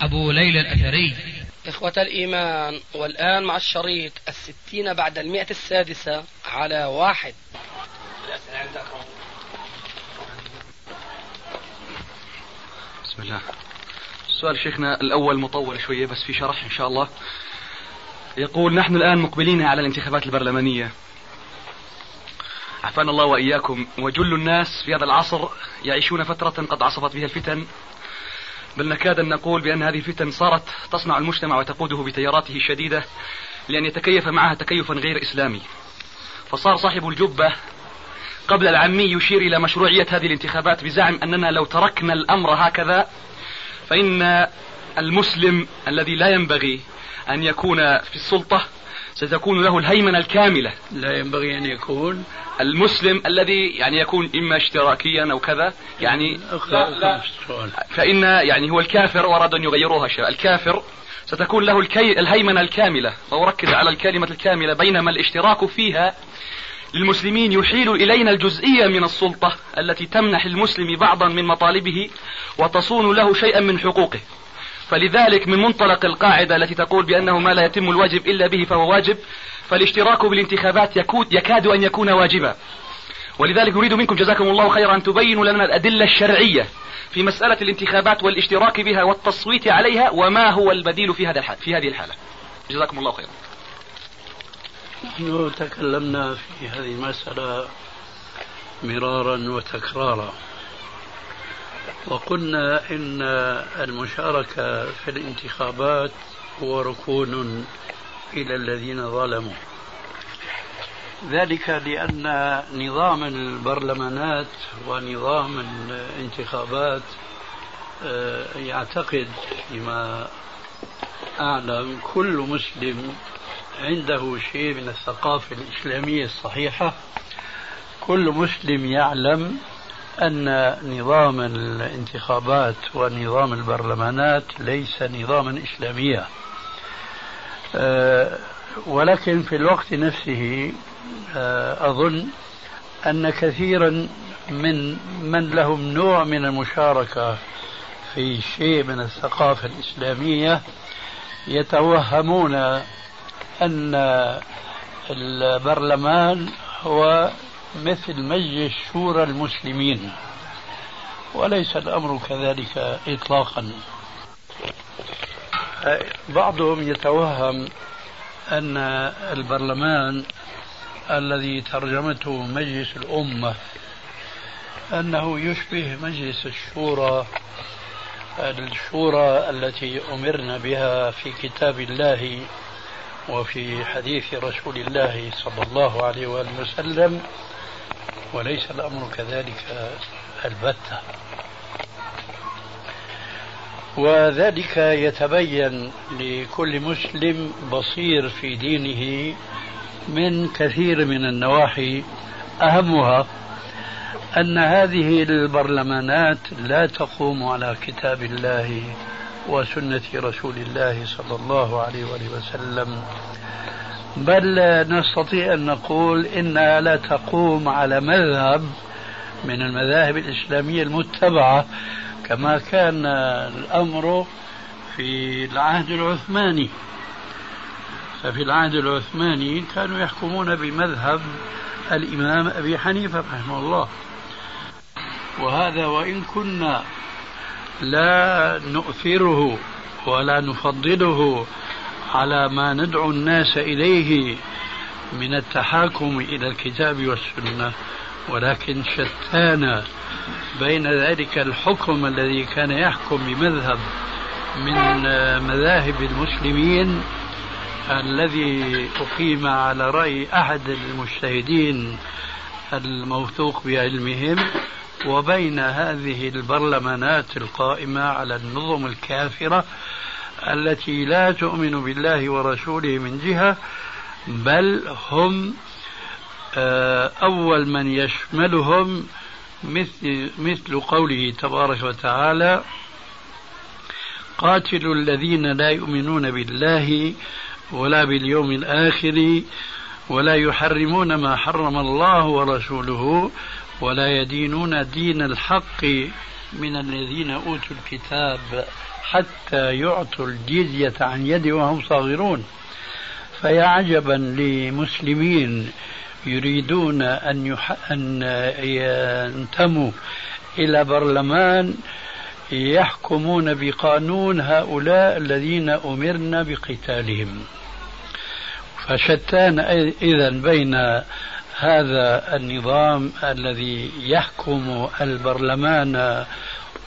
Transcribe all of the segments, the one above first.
أبو ليلى الأثري. إخوة الإيمان والآن مع الشريط الستين بعد المئة السادسة على واحد. بسم الله. السؤال شيخنا الأول مطول شوية بس في شرح إن شاء الله. يقول نحن الآن مقبلين على الانتخابات البرلمانية. عافانا الله وإياكم. وجل الناس في هذا العصر يعيشون فترة قد عصفت بها الفتن. بل نكاد أن نقول بأن هذه الفتن صارت تصنع المجتمع وتقوده بتياراته الشديدة لأن يتكيف معها تكيفا غير إسلامي. فصار صاحب الجبة قبل العمي يشير إلى مشروعية هذه الانتخابات بزعم أننا لو تركنا الأمر هكذا فإن المسلم الذي لا ينبغي أن يكون في السلطة ستكون له الهيمنة الكاملة. لا ينبغي أن يكون. المسلم الذي يعني يكون إما اشتراكيا أو كذا يعني لا لا. فإن يعني هو الكافر وأراد أن يغيروها شيء الكافر ستكون له الكي الهيمنة الكاملة. وأركز على الكلمة الكاملة. بينما الاشتراك فيها للمسلمين يحيل إلينا الجزئية من السلطة التي تمنح المسلم بعضا من مطالبه وتصون له شيئا من حقوقه. فلذلك من منطلق القاعدة التي تقول بأنه ما لا يتم الواجب إلا به فهو واجب فالاشتراك بالانتخابات يكاد أن يكون واجبا. ولذلك نريد منكم جزاكم الله خيرا أن تبينوا لنا الأدلة الشرعية في مسألة الانتخابات والاشتراك بها والتصويت عليها وما هو البديل في هذا الحال في هذه الحالة. جزاكم الله خيرا. نحن تكلمنا في هذه المسألة مرارا وتكرارا. وقلنا إن المشاركة في الانتخابات هو ركون إلى الذين ظلموا. ذلك لأن نظام البرلمانات ونظام الانتخابات آه، يعتقد فيما أعلم كل مسلم عنده شيء من الثقافة الإسلامية الصحيحة. كل مسلم يعلم أن نظام الانتخابات ونظام البرلمانات ليس نظاما إسلاميا. أه، ولكن في الوقت نفسه أه، أظن أن كثيرا من من لهم نوع من المشاركة في شيء من الثقافة الإسلامية يتوهمون أن البرلمان هو مثل مجلس شورى المسلمين. وليس الأمر كذلك إطلاقا. بعضهم يتوهم أن البرلمان الذي ترجمته مجلس الأمة أنه يشبه مجلس الشورى الشورى التي أمرنا بها في كتاب الله وفي حديث رسول الله صلى الله عليه وآله وسلم. وليس الأمر كذلك البتة. وذلك يتبين لكل مسلم بصير في دينه من كثير من النواحي. أهمها أن هذه البرلمانات لا تقوم على كتاب الله وسنة رسول الله صلى الله عليه وسلم. بل نستطيع أن نقول إنها لا تقوم على مذهب من المذاهب الإسلامية المتبعة كما كان الأمر في العهد العثماني. ففي العهد العثماني كانوا يحكمون بمذهب الإمام أبي حنيفة رحمه الله. وهذا وإن كنا لا نؤثره ولا نفضله على ما ندعو الناس إليه من التحاكم إلى الكتاب والسنة ولكن شتان بين ذلك الحكم الذي كان يحكم بمذهب من مذاهب المسلمين الذي أقيم على رأي أحد المجتهدين الموثوق بعلمهم وبين هذه البرلمانات القائمة على النظم الكافرة التي لا تؤمن بالله ورسوله من جهة بل هم آه، أول من يشملهم مثل, مثل قوله تبارك وتعالى قاتلوا الذين لا يؤمنون بالله ولا باليوم الآخر ولا يحرمون ما حرم الله ورسوله ولا يدينون دين الحق من الذين أوتوا الكتاب. حتى يعطوا الجزية عن يد وهم صاغرون. فيا عجبا لمسلمين يريدون أن, يح... أن ينتموا إلى برلمان يحكمون بقانون هؤلاء الذين أمرنا بقتالهم. فشتان إذا بين هذا النظام الذي يحكم البرلمان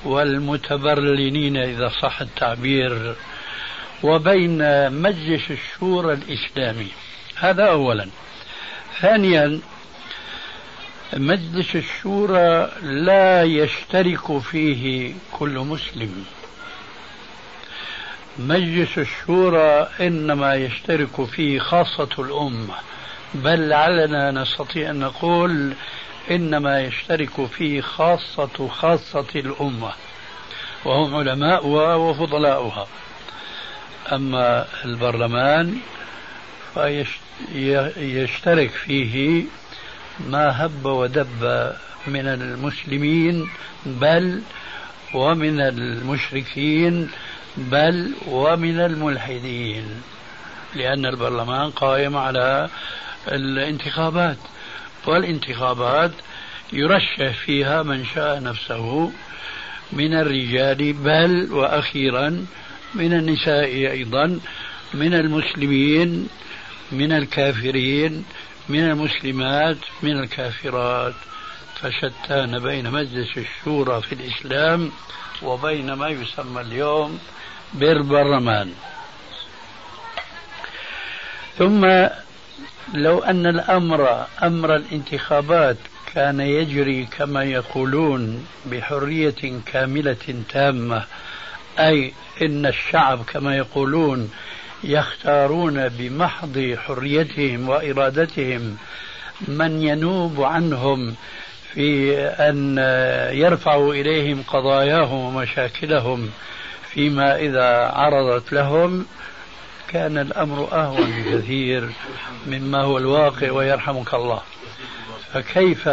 والمتبرلنين إذا صح التعبير وبين مجلس الشورى الإسلامي. هذا أولا. ثانيا مجلس الشورى لا يشترك فيه كل مسلم. مجلس الشورى إنما يشترك فيه خاصة الأمة. بل لعلنا نستطيع أن نقول إنما يشترك فيه خاصة خاصة الأمة وهم علماؤها وفضلاؤها. أما البرلمان فيشترك فيه ما هب ودب من المسلمين بل ومن المشركين بل ومن الملحدين لأن البرلمان قائم على الانتخابات. والانتخابات يرشح فيها من شاء نفسه من الرجال بل وأخيرا من النساء أيضا من المسلمين من الكافرين من المسلمات من الكافرات. فشتان بين مجلس الشورى في الإسلام وبين ما يسمى اليوم بالبرلمان ثم لو أن الأمر أمر الانتخابات كان يجري كما يقولون بحرية كاملة تامة أي إن الشعب كما يقولون يختارون بمحض حريتهم وإرادتهم من ينوب عنهم في أن يرفعوا إليهم قضاياهم ومشاكلهم فيما إذا عرضت لهم كان الأمر أهون بكثير مما هو الواقع ويرحمك الله. فكيف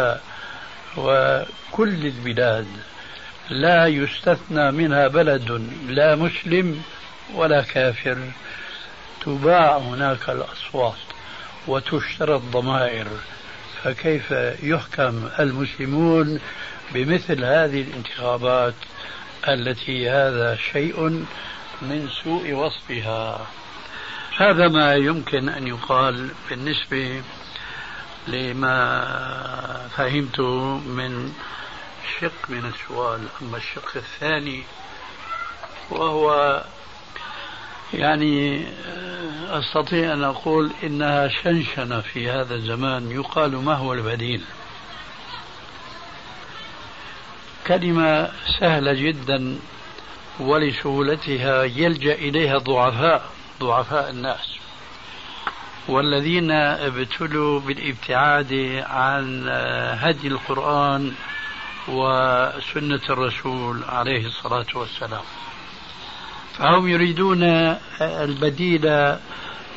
وكل البلاد لا يستثنى منها بلد لا مسلم ولا كافر تباع هناك الأصوات وتشترى الضمائر فكيف يحكم المسلمون بمثل هذه الانتخابات التي هذا شيء من سوء وصفها؟ هذا ما يمكن أن يقال بالنسبة لما فهمته من شق من السؤال. أما الشق الثاني وهو يعني أستطيع أن أقول إنها شنشنه في هذا الزمان. يقال ما هو البديل. كلمة سهلة جدا ولسهولتها يلجأ إليها الضعفاء. ضعفاء الناس والذين ابتلوا بالابتعاد عن هدي القرآن وسنة الرسول عليه الصلاة والسلام. فهم يريدون البديل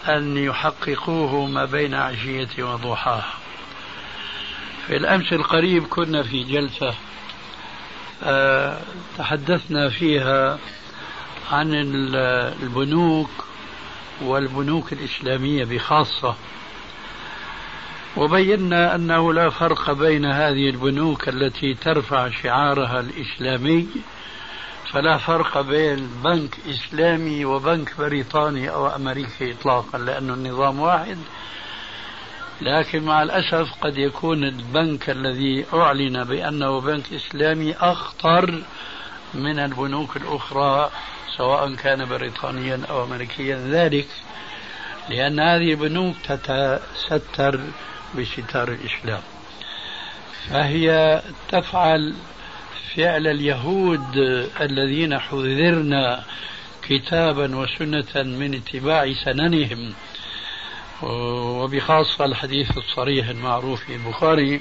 أن يحققوه ما بين عشية وضحاها. في الأمس القريب كنا في جلسة آه، تحدثنا فيها عن البنوك والبنوك الإسلامية بخاصة. وبينا أنه لا فرق بين هذه البنوك التي ترفع شعارها الإسلامي فلا فرق بين بنك إسلامي وبنك بريطاني أو أمريكي إطلاقا لأن النظام واحد. لكن مع الأسف قد يكون البنك الذي أعلن بأنه بنك إسلامي أخطر من البنوك الأخرى سواء كان بريطانيا أو أمريكيا. ذلك لأن هذه البنوك تتستر بستار الإسلام. فهي تفعل فعل اليهود الذين حذرنا كتابا وسنة من اتباع سننهم وبخاصة الحديث الصريح المعروف في البخاري.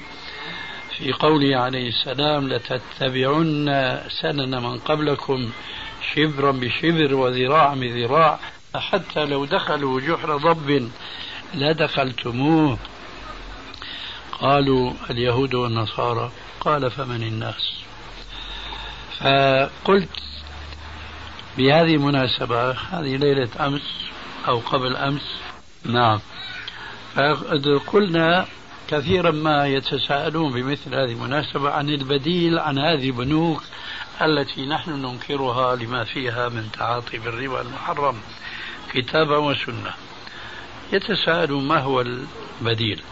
في قوله عليه السلام لتتبعن سنن من قبلكم شبرا بشبر وذراعا بذراع حتى لو دخلوا جحر ضب لدخلتموه. قالوا اليهود والنصارى قال فمن الناس؟ فقلت بهذه المناسبة هذه ليلة أمس أو قبل أمس نعم. فقلنا كثيرا ما يتساءلون بمثل هذه المناسبة عن البديل عن هذه البنوك التي نحن ننكرها لما فيها من تعاطي بالربا المحرم كتابا وسنة. يتساءلون ما هو البديل.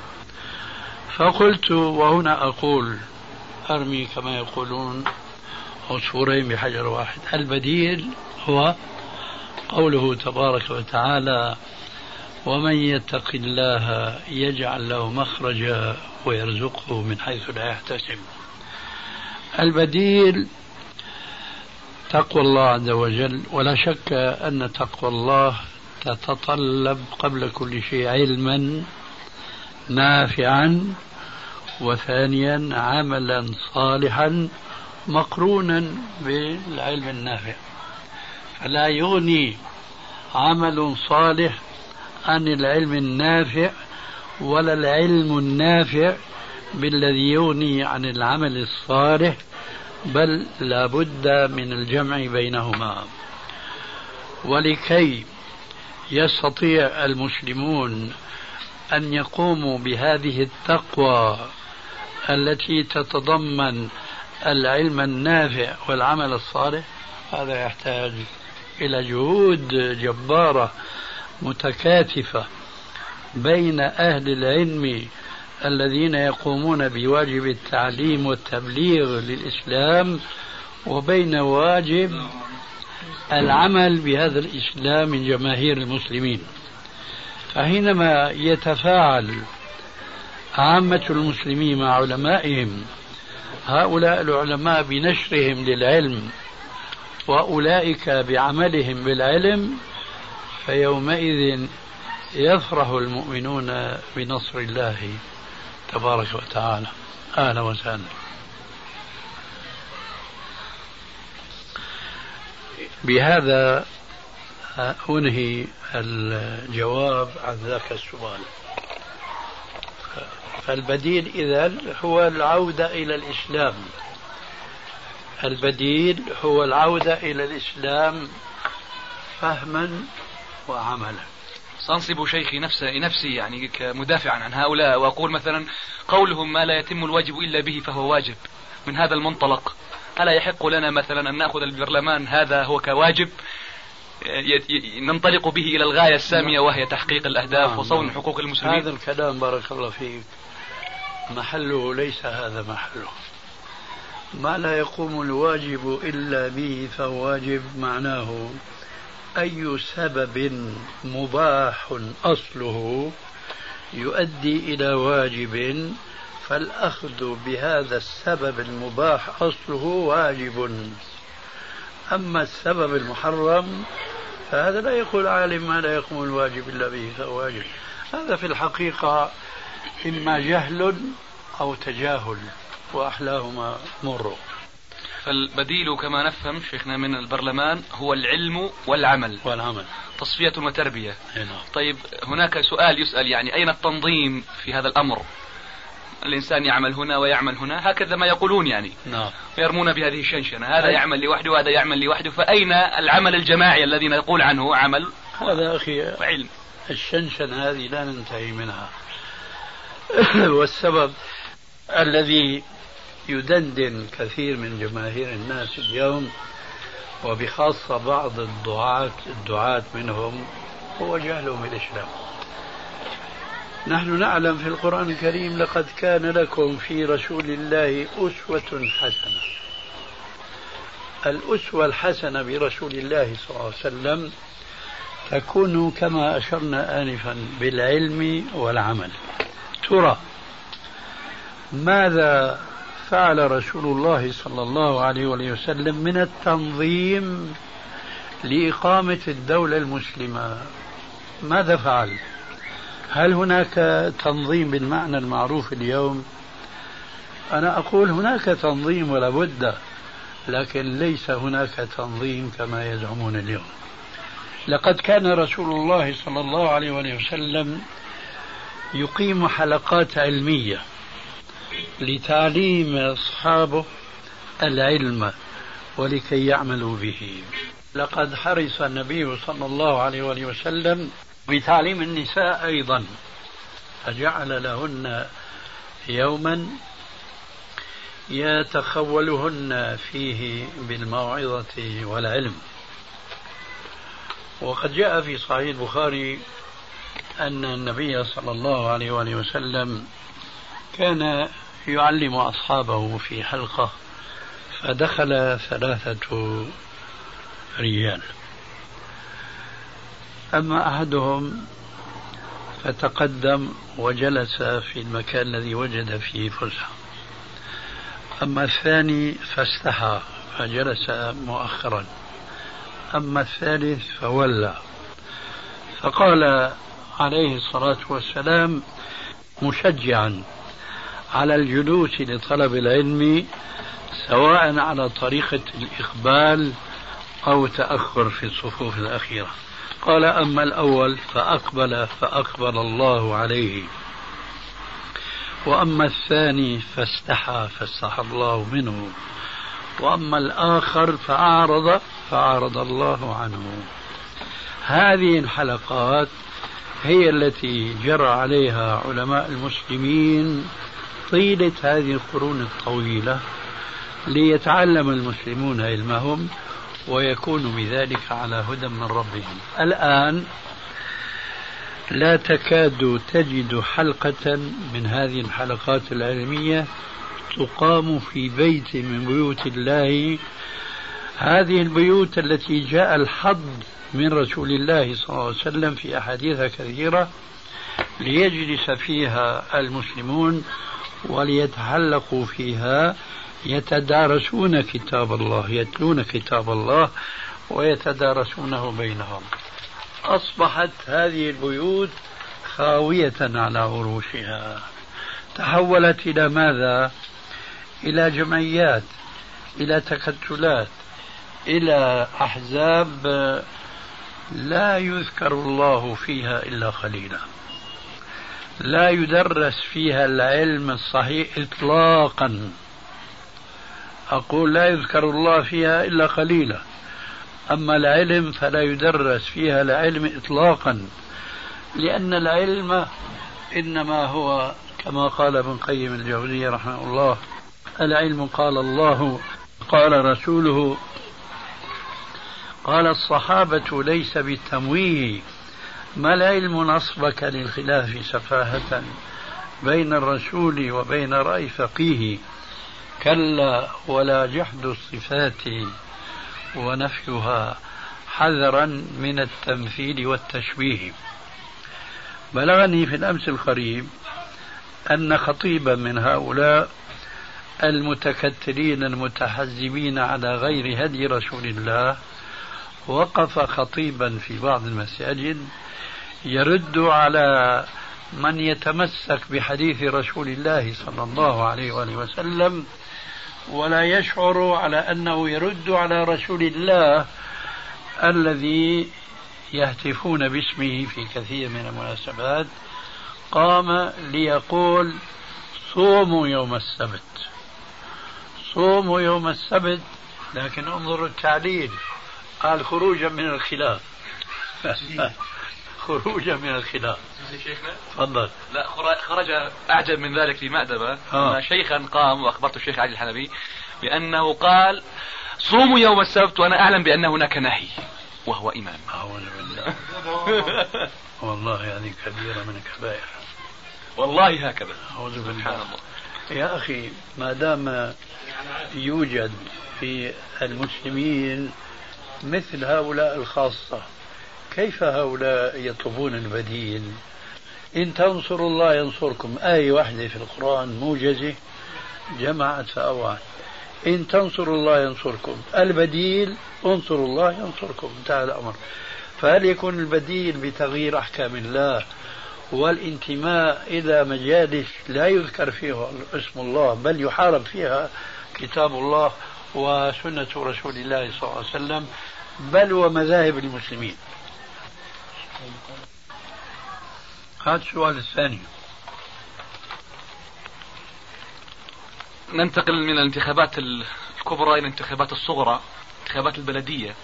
فقلت وهنا أقول أرمي كما يقولون عصفورين بحجر واحد. البديل هو قوله تبارك وتعالى ومن يتق الله يجعل له مخرجا ويرزقه من حيث لا يحتسب. البديل تقوى الله عز وجل ولا شك أن تقوى الله تتطلب قبل كل شيء علما نافعا وثانيا عملا صالحا مقرونا بالعلم النافع. فلا يغني عمل صالح عن العلم النافع ولا العلم النافع بالذي يغني عن العمل الصالح بل لا بد من الجمع بينهما. ولكي يستطيع المسلمون أن يقوموا بهذه التقوى التي تتضمن العلم النافع والعمل الصالح هذا يحتاج إلى جهود جبارة متكاتفة بين أهل العلم الذين يقومون بواجب التعليم والتبليغ للإسلام وبين واجب العمل بهذا الإسلام من جماهير المسلمين. فحينما يتفاعل عامة المسلمين مع علمائهم هؤلاء العلماء بنشرهم للعلم وأولئك بعملهم بالعلم فيومئذ يفرح المؤمنون بنصر الله تبارك وتعالى. أهلا وسهلا. بهذا أنهي الجواب عن ذاك السؤال. فالبديل إذا هو العودة إلى الإسلام. البديل هو العودة إلى الإسلام فهما وعملا سأنصب شيخي نفسي نفسي يعني كمدافعا عن هؤلاء وأقول مثلا قولهم ما لا يتم الواجب إلا به فهو واجب. من هذا المنطلق. ألا يحق لنا مثلا أن نأخذ البرلمان هذا هو كواجب؟ ننطلق به إلى الغاية السامية وهي تحقيق الأهداف نعم وصون نعم. حقوق المسلمين. هذا الكلام بارك الله فيك. محله ليس هذا محله. ما لا يقوم الواجب إلا به فهو واجب معناه أي سبب مباح أصله يؤدي إلى واجب فالأخذ بهذا السبب المباح أصله واجب. أما السبب المحرم فهذا لا يقول عالم ما لا يقوم الواجب إلا به فهو واجب. هذا في الحقيقة إما جهل أو تجاهل وأحلاهما مر. فالبديل كما نفهم شيخنا من البرلمان هو العلم والعمل. والعمل. تصفية وتربية. هنا. طيب هناك سؤال يسأل يعني أين التنظيم في هذا الأمر؟ الإنسان يعمل هنا ويعمل هنا هكذا ما يقولون يعني. نعم. ويرمون بهذه الشنشنة هذا يعمل لوحده وهذا يعمل لوحده. فأين العمل الجماعي الذي نقول عنه عمل؟ هذا أخي وعلم. الشنشنة هذه لا ننتهي منها. والسبب الذي يدندن كثير من جماهير الناس اليوم وبخاصة بعض الدعاة الدعاة منهم هو جهلهم بالإسلام نحن نعلم في القرآن الكريم لقد كان لكم في رسول الله أسوة حسنة. الأسوة الحسنة برسول الله صلى الله عليه وسلم تكون كما أشرنا آنفا بالعلم والعمل. ترى ماذا فعل رسول الله صلى الله عليه وسلم من التنظيم لإقامة الدولة المسلمة ماذا فعل؟ هل هناك تنظيم بالمعنى المعروف اليوم؟ أنا أقول هناك تنظيم ولا بد لكن ليس هناك تنظيم كما يزعمون اليوم لقد كان رسول الله صلى الله عليه وسلم يقيم حلقات علمية لتعليم أصحابه العلم ولكي يعملوا به. لقد حرص النبي صلى الله عليه وسلم بتعليم النساء أيضا فجعل لهن يوما يتخولهن فيه بالموعظة والعلم. وقد جاء في صحيح البخاري أن النبي صلى الله عليه وآله وسلم كان يعلم أصحابه في حلقة فدخل ثلاثة رجال أما أحدهم فتقدم وجلس في المكان الذي وجد فيه فسحة. أما الثاني فاستحى فجلس مؤخرا. أما الثالث فولى. فقال عليه الصلاة والسلام مشجعا. على الجلوس لطلب العلم سواء على طريقة الإقبال أو تأخر في الصفوف الأخيرة. قال أما الأول فأقبل فأقبل الله عليه. وأما الثاني فاستحى فاستحى الله منه. وأما الآخر فأعرض فأعرض الله عنه. هذه الحلقات هي التي جرى عليها علماء المسلمين طيلة هذه القرون الطويلة ليتعلم المسلمون علمهم ويكونوا بذلك على هدى من ربهم. الآن لا تكاد تجد حلقة من هذه الحلقات العلمية تقام في بيت من بيوت الله. هذه البيوت التي جاء الحظ من رسول الله صلى الله عليه وسلم في أحاديث كثيرة ليجلس فيها المسلمون وليتحلقوا فيها يتدارسون كتاب الله يتلون كتاب الله ويتدارسونه بينهم. أصبحت هذه البيوت خاوية على عروشها. تحولت إلى ماذا؟ إلى جمعيات إلى تكتلات إلى أحزاب لا يذكر الله فيها إلا قليلا. لا يدرس فيها العلم الصحيح إطلاقا. أقول لا يذكر الله فيها إلا قليلا. أما العلم فلا يدرس فيها العلم إطلاقا. لأن العلم إنما هو كما قال ابن قيم الجوزية رحمه الله العلم قال الله قال رسوله. قال الصحابة ليس بالتمويه. ما العلم نصبك للخلاف سفاهة بين الرسول وبين رأي فقيه. كلا ولا جحد الصفات ونفيها حذرا من التمثيل والتشبيه. بلغني في الأمس القريب أن خطيبا من هؤلاء المتكتلين المتحزبين على غير هدي رسول الله وقف خطيبا في بعض المساجد يرد على من يتمسك بحديث رسول الله صلى الله عليه وآله وسلم ولا يشعر على أنه يرد على رسول الله الذي يهتفون باسمه في كثير من المناسبات. قام ليقول صوموا يوم السبت. صوموا يوم السبت؟ لكن انظروا التعليل. قال خروجا من الخلاف. خروجا من الخلاف. تفضل. لا خرج أعجب من ذلك في مأدبة. آه. أن شيخا قام وأخبرت الشيخ علي الحلبي بأنه قال صوموا يوم السبت وأنا أعلم بأن هناك نهي وهو إمام. أعوذ بالله. والله هذه كبيره من الكبائر. والله هكذا. أعوذ بالله. الله. يا أخي ما دام يوجد في المسلمين مثل هؤلاء الخاصة كيف هؤلاء يطلبون البديل؟ إن تنصروا الله ينصركم. آية واحدة في القرآن موجزة. جمعت فأوعت إن تنصروا الله ينصركم. البديل انصروا الله ينصركم. انتهى الأمر. فهل يكون البديل بتغيير أحكام الله والانتماء إلى مجالس لا يذكر فيها اسم الله بل يحارب فيها كتاب الله وسنة رسول الله صلى الله عليه وسلم بل ومذاهب المسلمين؟ هذا السؤال الثاني. ننتقل من الانتخابات الكبرى إلى الانتخابات الصغرى انتخابات البلدية.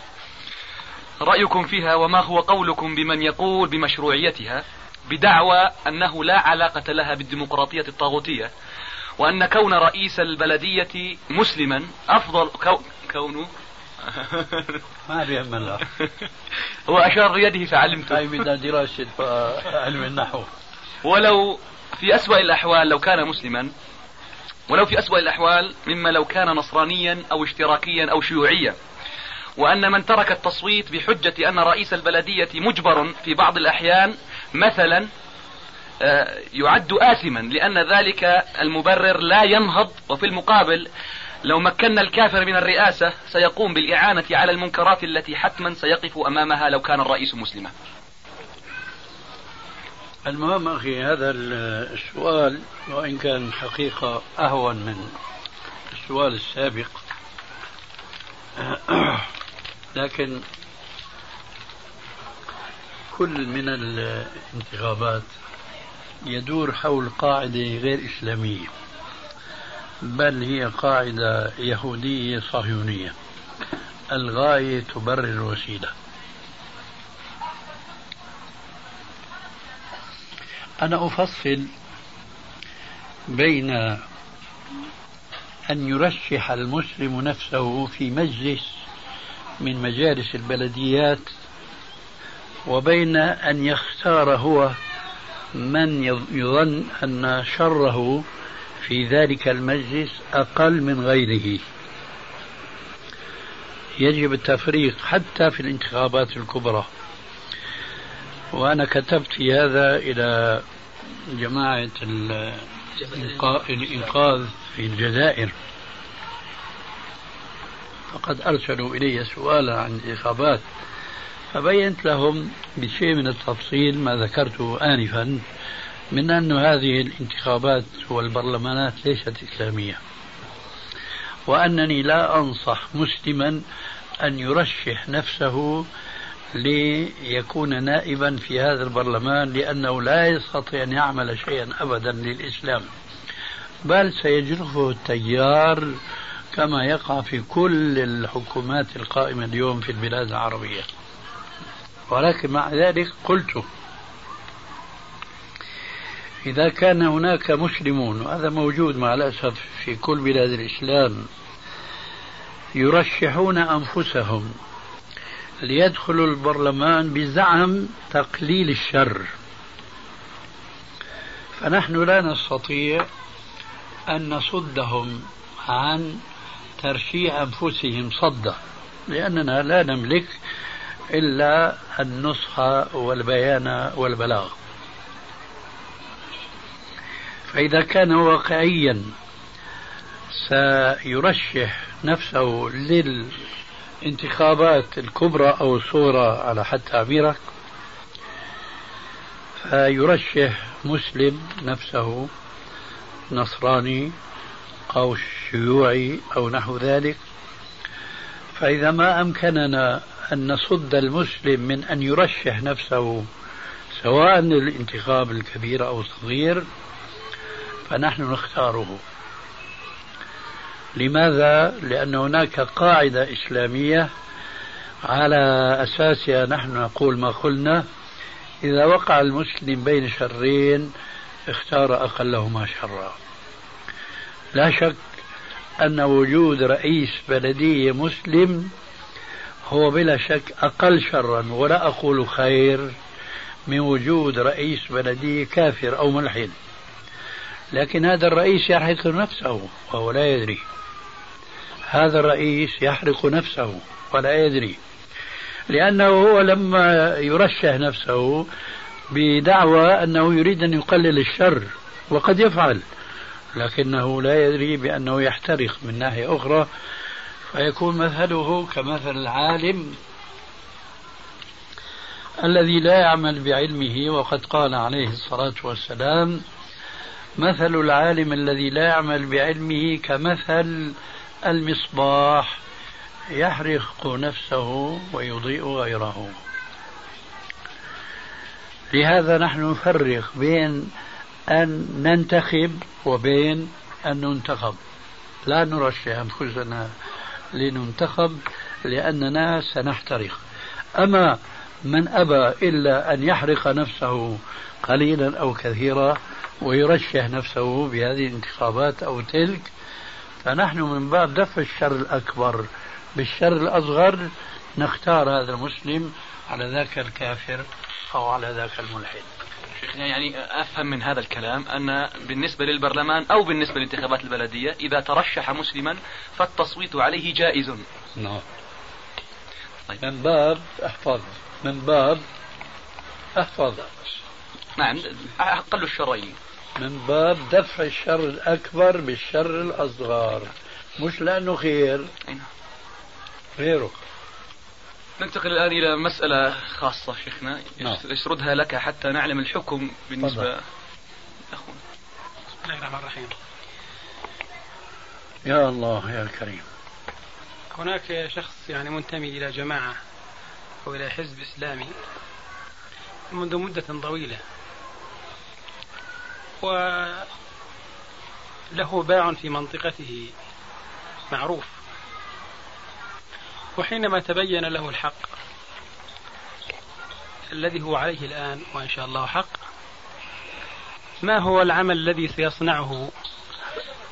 رأيكم فيها وما هو قولكم بمن يقول بمشروعيتها بدعوى أنه لا علاقة لها بالديمقراطية الطاغوتية وأن كون رئيس البلدية مسلما أفضل كو كونه ما بيهم الله هو أشار بيده فعلمت هاي بدها دراسة علم النحو. ولو في أسوأ الأحوال لو كان مسلما ولو في أسوأ الأحوال مما لو كان نصرانيا أو اشتراكيا أو شيوعيا. وأن من ترك التصويت بحجة أن رئيس البلدية مجبر في بعض الأحيان مثلا آه، يعد آثما لأن ذلك المبرر لا ينهض وفي المقابل لو مكنا الكافر من الرئاسة سيقوم بالإعانة على المنكرات التي حتما سيقف أمامها لو كان الرئيس مسلما. المهم أخي هذا السؤال وإن كان حقيقة أهون من السؤال السابق. لكن كل من الانتخابات يدور حول قاعدة غير إسلامية. بل هي قاعدة يهودية صهيونية. الغاية تبرر الوسيلة أنا أفصل بين أن يرشح المسلم نفسه في مجلس من مجالس البلديات وبين أن يختار هو من يظن أن شره في ذلك المجلس أقل من غيره. يجب التفريق حتى في الانتخابات الكبرى. وأنا كتبت في هذا إلى جماعة الإنقاذ في الجزائر. فقد أرسلوا إلي سؤالا عن الانتخابات فبينت لهم بشيء من التفصيل ما ذكرته آنفا. من أن هذه الانتخابات والبرلمانات ليست إسلامية. وأنني لا أنصح مسلما أن يرشح نفسه ليكون نائبا في هذا البرلمان لأنه لا يستطيع أن يعمل شيئا أبدا للإسلام. بل سيجرفه التيار كما يقع في كل الحكومات القائمة اليوم في البلاد العربية. ولكن مع ذلك قلت إذا كان هناك مسلمون وهذا موجود مع الأسف في كل بلاد الإسلام يرشحون أنفسهم ليدخلوا البرلمان بزعم تقليل الشر. فنحن لا نستطيع أن نصدهم عن ترشيح أنفسهم صدا لأننا لا نملك إلا النصح والبيان والبلاغ. فإذا كان واقعيا سيرشح نفسه للانتخابات الكبرى أو الصغرى على حد تعبيرك فيرشح مسلم نفسه نصراني أو شيوعي أو نحو ذلك. فإذا ما أمكننا أن نصد المسلم من أن يرشح نفسه سواء للانتخاب الكبير أو الصغير فنحن نختاره. لماذا؟ لأن هناك قاعدة إسلامية على أساسها نحن نقول ما قلنا. إذا وقع المسلم بين شرين اختار أقلهما شرا. لا شك أن وجود رئيس بلدية مسلم هو بلا شك أقل شرا ولا أقول خير من وجود رئيس بلدية كافر أو ملحد. لكن هذا الرئيس يحرق نفسه وهو لا يدري. هذا الرئيس يحرق نفسه ولا يدري. لأنه هو لما يرشح نفسه بدعوى أنه يريد أن يقلل الشر وقد يفعل. لكنه لا يدري بأنه يحترق من ناحية أخرى فيكون مثله كمثل العالم الذي لا يعمل بعلمه وقد قال عليه الصلاة والسلام مثل العالم الذي لا يعمل بعلمه كمثل المصباح يحرق نفسه ويضيء غيره. لهذا نحن نفرق بين أن ننتخب وبين أن ننتخب. لا نرشح أنفسنا لننتخب لأننا سنحترق. أما من أبى إلا أن يحرق نفسه قليلا أو كثيرا ويرشح نفسه بهذه الانتخابات أو تلك فنحن من باب دفع الشر الأكبر بالشر الأصغر نختار هذا المسلم على ذاك الكافر أو على ذاك الملحد يعني أفهم من هذا الكلام أن بالنسبة للبرلمان أو بالنسبة للانتخابات البلدية إذا ترشح مسلما فالتصويت عليه جائز. نعم. طيب. من باب أحفظ من باب أحفظ نعم أقل الشرين. من باب دفع الشر الأكبر بالشر الأصغر. مش لأنه خير. نعم. غيره ننتقل الآن إلى مسألة خاصة شيخنا نعم. يسردها لك حتى نعلم الحكم بالنسبة أخونا. بسم الله الرحمن الرحيم. يا الله يا كريم. هناك شخص يعني منتمي إلى جماعة أو إلى حزب إسلامي منذ مدة طويلة. وله باع في منطقته. معروف. وحينما تبين له الحق الذي هو عليه الآن وإن شاء الله حق ما هو العمل الذي سيصنعه؟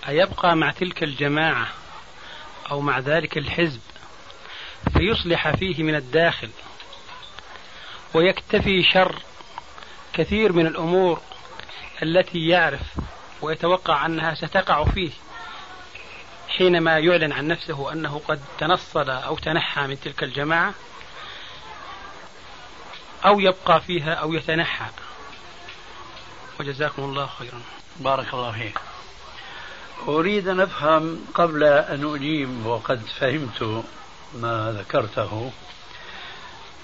أيبقى مع تلك الجماعة أو مع ذلك الحزب؟ فيصلح فيه من الداخل ويكتفي شر كثير من الأمور التي يعرف ويتوقع أنها ستقع فيه حينما يعلن عن نفسه أنه قد تنصل أو تنحى من تلك الجماعة أو يبقى فيها أو يتنحى. وجزاكم الله خيرا. بارك الله فيك. أريد أن أفهم قبل أن أجيب وقد فهمت ما ذكرته.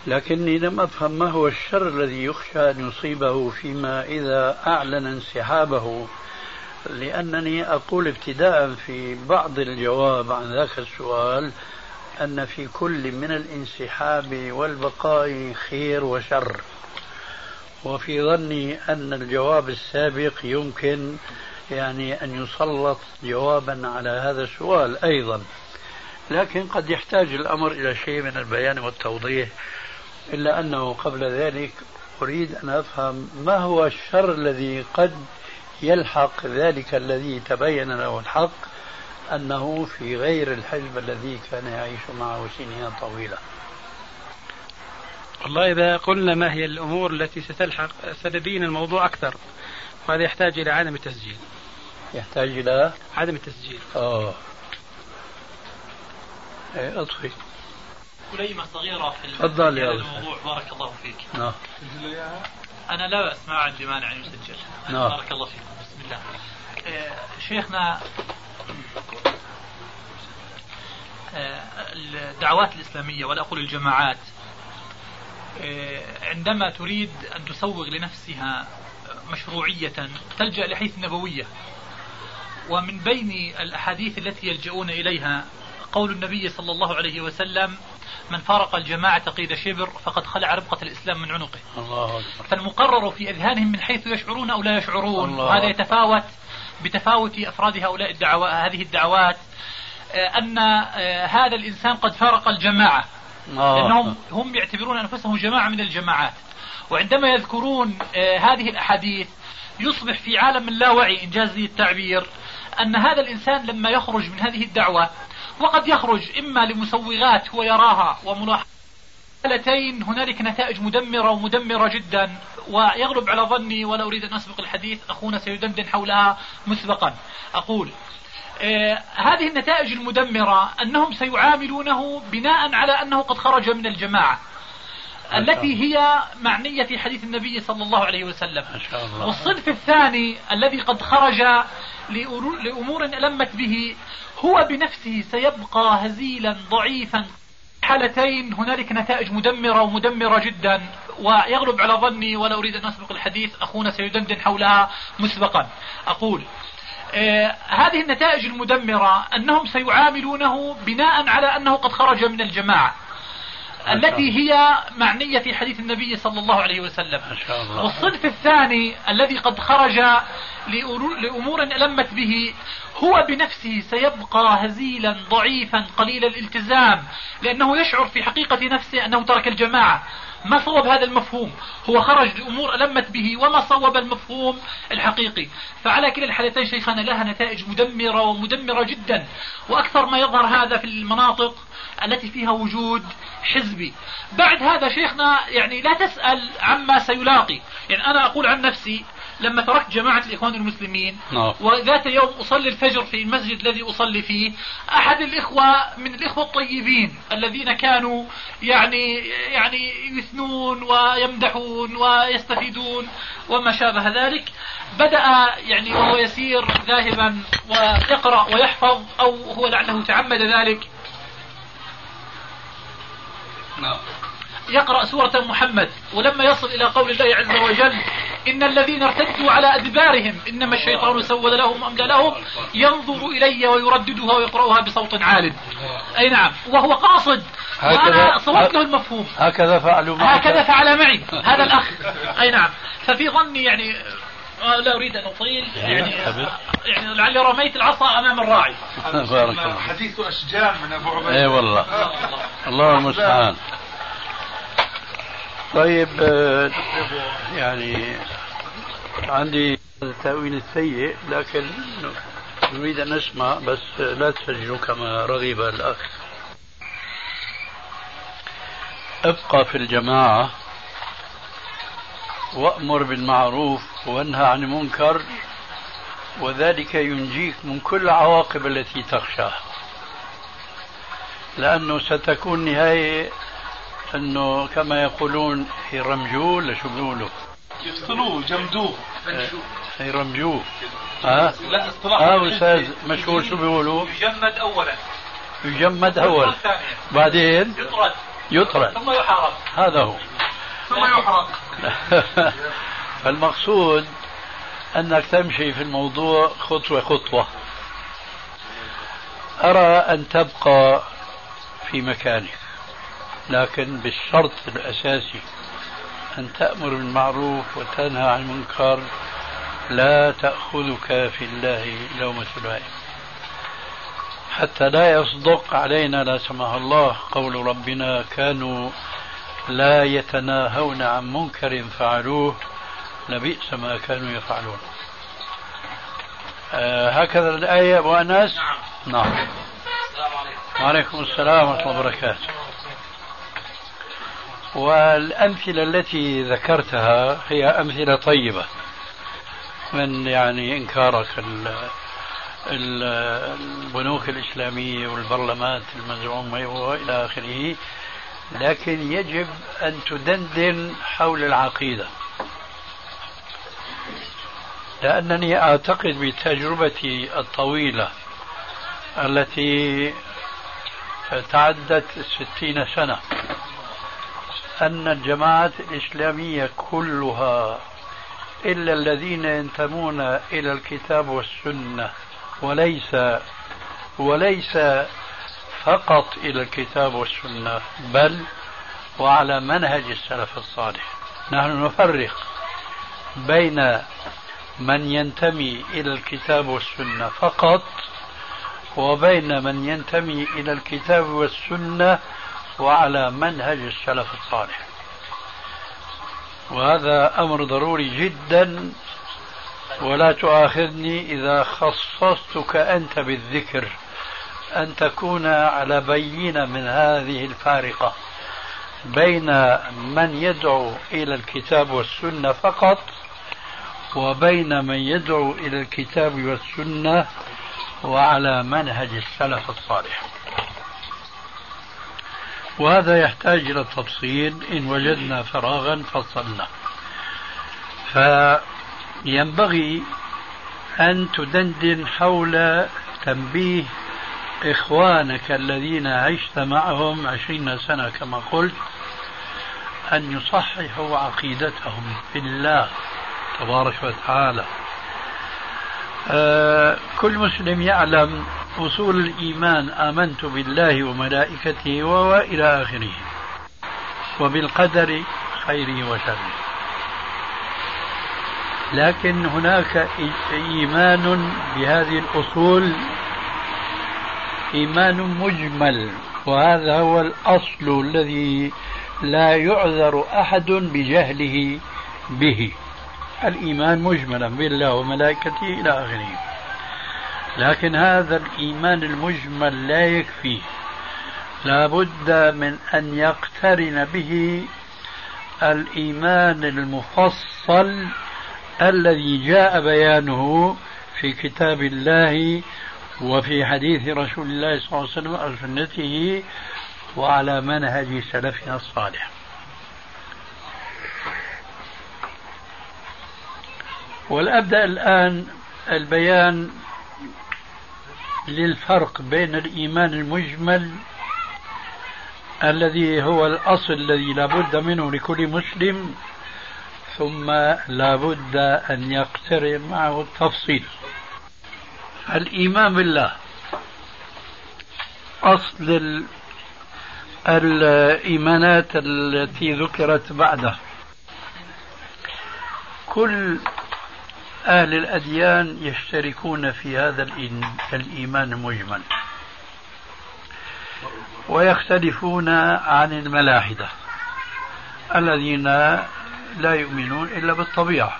لكني لم أفهم ما هو الشر الذي يخشى أن يصيبه فيما إذا أعلن انسحابه لأنني أقول ابتداء في بعض الجواب عن ذاك السؤال أن في كل من الانسحاب والبقاء خير وشر. وفي ظني أن الجواب السابق يمكن يعني أن يسلط جوابا على هذا السؤال أيضا. لكن قد يحتاج الأمر إلى شيء من البيان والتوضيح إلا أنه قبل ذلك أريد أن أفهم ما هو الشر الذي قد يلحق ذلك الذي تبين له الحق أنه في غير الحزب الذي كان يعيش معه سنين طويلة. والله إذا قلنا ما هي الأمور التي ستلحق ستبين الموضوع أكثر وهذا يحتاج إلى عدم التسجيل. يحتاج إلى عدم التسجيل. إيه أطفي كليمة صغيرة في تفضل يا الموضوع. بارك الله فيك. نعم. أنا لا بأس ما عندي مانع أن يسجل. نعم. بارك الله فيك. بسم الله. آه، شيخنا آه، الدعوات الإسلامية ولا أقول الجماعات آه، عندما تريد أن تسوغ لنفسها مشروعية تلجأ لحيث النبوية ومن بين الأحاديث التي يلجؤون إليها قول النبي صلى الله عليه وسلم من فارق الجماعة قيد شبر فقد خلع ربقة الإسلام من عنقه. الله أكبر. فالمقرر في أذهانهم من حيث يشعرون أو لا يشعرون. الله وهذا يتفاوت بتفاوت أفراد هؤلاء الدعوات هذه الدعوات آه، أن آه، هذا الإنسان قد فارق الجماعة. لأنهم هم يعتبرون أنفسهم جماعة من الجماعات. وعندما يذكرون آه، هذه الأحاديث يصبح في عالم اللاوعي إنجاز التعبير أن هذا الإنسان لما يخرج من هذه الدعوة وقد يخرج إما لمسوغات هو يراها وملاحظة هنالك نتائج مدمرة ومدمرة جدا ويغلب على ظني ولا أريد أن أسبق الحديث أخونا سيدندن حولها مسبقا. أقول آه هذه النتائج المدمرة أنهم سيعاملونه بناء على أنه قد خرج من الجماعة التي هي معنية في حديث النبي صلى الله عليه وسلم. والصنف الثاني الذي قد خرج لأمور ألمت به هو بنفسه سيبقى هزيلا ضعيفا. حالتين هنالك نتائج مدمرة ومدمرة جدا ويغلب على ظني ولا أريد أن أسبق الحديث أخونا سيدندن حولها مسبقا. أقول آه هذه النتائج المدمرة أنهم سيعاملونه بناء على أنه قد خرج من الجماعة. التي هي معنية في حديث النبي صلى الله عليه وسلم. ما شاء الله. والصنف الثاني الذي قد خرج لأمور ألمت به هو بنفسه سيبقى هزيلا ضعيفا قليل الالتزام لأنه يشعر في حقيقة نفسه أنه ترك الجماعة. ما صوب هذا المفهوم؟ هو خرج لأمور ألمت به وما صوب المفهوم الحقيقي. فعلى كلا الحالتين شيخنا لها نتائج مدمرة ومدمرة جدا. وأكثر ما يظهر هذا في المناطق التي فيها وجود حزبي. بعد هذا شيخنا يعني لا تسأل عما سيلاقي. يعني أنا أقول عن نفسي لما تركت جماعة الإخوان المسلمين نعم. وذات يوم أصلي الفجر في المسجد الذي أصلي فيه أحد الإخوة من الإخوة الطيبين الذين كانوا يعني يعني يثنون ويمدحون ويستفيدون وما شابه ذلك بدأ يعني وهو يسير ذاهبا ويقرأ ويحفظ أو هو لعله تعمد ذلك. نعم. يقرأ سورة محمد ولما يصل إلى قول الله عز وجل إن الذين ارتدوا على أدبارهم إنما الشيطان سول لهم أملى لهم ينظر إلي ويرددها ويقرأها بصوت عال. أي نعم. وهو قاصد. وأنا صوت له المفهوم. هكذا فعلوا معي هكذا فعل معي. هذا الأخ. أي نعم. ففي ظني يعني لا أريد أن أطيل. يعني يعني لعلي رميت العصا أمام الراعي. بارك الله حديث اشجان من أبو عبيد. اي والله. الله المستعان. طيب آه، يعني عندي التأويل السيء لكن نريد أن نسمع بس لا تسجلوا كما رغب الأخ. ابقى في الجماعة. وأمر بالمعروف وأنهى عن المنكر وذلك ينجيك من كل العواقب التي تخشاها لأنه ستكون نهاية أنه كما يقولون يرمجوه ولا شو بيقولوا؟ يقتلوه جمدوه يرمجوه ها؟ لا اصطلاح. آه أستاذ مشهور شو بيقولوا؟ يجمد اولا. يجمد اول بعدين؟ يطرد. يطرد. ثم يحرق هذا هو. ثم يحرق. فالمقصود أنك تمشي في الموضوع خطوة خطوة. أرى أن تبقى في مكانك لكن بالشرط الأساسي أن تأمر بالمعروف وتنهى عن المنكر. لا تأخذك في الله لومة لائم حتى لا يصدق علينا لا سمح الله قول ربنا كانوا لا يتناهون عن منكر فعلوه لبئس ما كانوا يفعلون. آه هكذا الآية أبو أنس نعم. نعم. السلام عليكم. وعليكم السلام ورحمة الله وبركاته. والأمثلة التي ذكرتها هي أمثلة طيبة من يعني إنكارك البنوك الإسلامية والبرلمانات المزعومة وإلى آخره. لكن يجب أن تدندن حول العقيدة. لأنني أعتقد بتجربتي الطويلة التي تعدت ستين سنة أن الجماعات الإسلامية كلها إلا الذين ينتمون إلى الكتاب والسنة وليس وليس فقط إلى الكتاب والسنة بل وعلى منهج السلف الصالح. نحن نفرق بين من ينتمي إلى الكتاب والسنة فقط وبين من ينتمي إلى الكتاب والسنة وعلى منهج السلف الصالح. وهذا أمر ضروري جدا ولا تؤاخذني إذا خصصتك أنت بالذكر. أن تكون على بينة من هذه الفارقة بين من يدعو إلى الكتاب والسنة فقط وبين من يدعو إلى الكتاب والسنة وعلى منهج السلف الصالح. وهذا يحتاج إلى تفصيل. إن وجدنا فراغا فصلنا. فينبغي أن تدندن حول تنبيه إخوانك الذين عشت معهم عشرين سنة كما قلت أن يصححوا عقيدتهم بالله تبارك وتعالى. آه كل مسلم يعلم أصول الإيمان آمنت بالله وملائكته وإلى آخره وبالقدر خيره وشره. لكن هناك إيمان بهذه الأصول إيمان مجمل وهذا هو الأصل الذي لا يعذر أحد بجهله به. الإيمان مجملا بالله وملائكته إلى آخره. لكن هذا الإيمان المجمل لا يكفي. لا بد من أن يقترن به الإيمان المفصل الذي جاء بيانه في كتاب الله وفي حديث رسول الله صلى الله عليه وسلم أو سنته وعلى منهج سلفنا الصالح. والأبدأ الآن البيان للفرق بين الإيمان المجمل الذي هو الأصل الذي لا بد منه لكل مسلم ثم لا بد أن يقترن معه التفصيل. الإيمان بالله. أصل الإيمانات التي ذكرت بعده. كل أهل الأديان يشتركون في هذا الإيمان المجمل ويختلفون عن الملاحدة. الذين لا يؤمنون إلا بالطبيعة.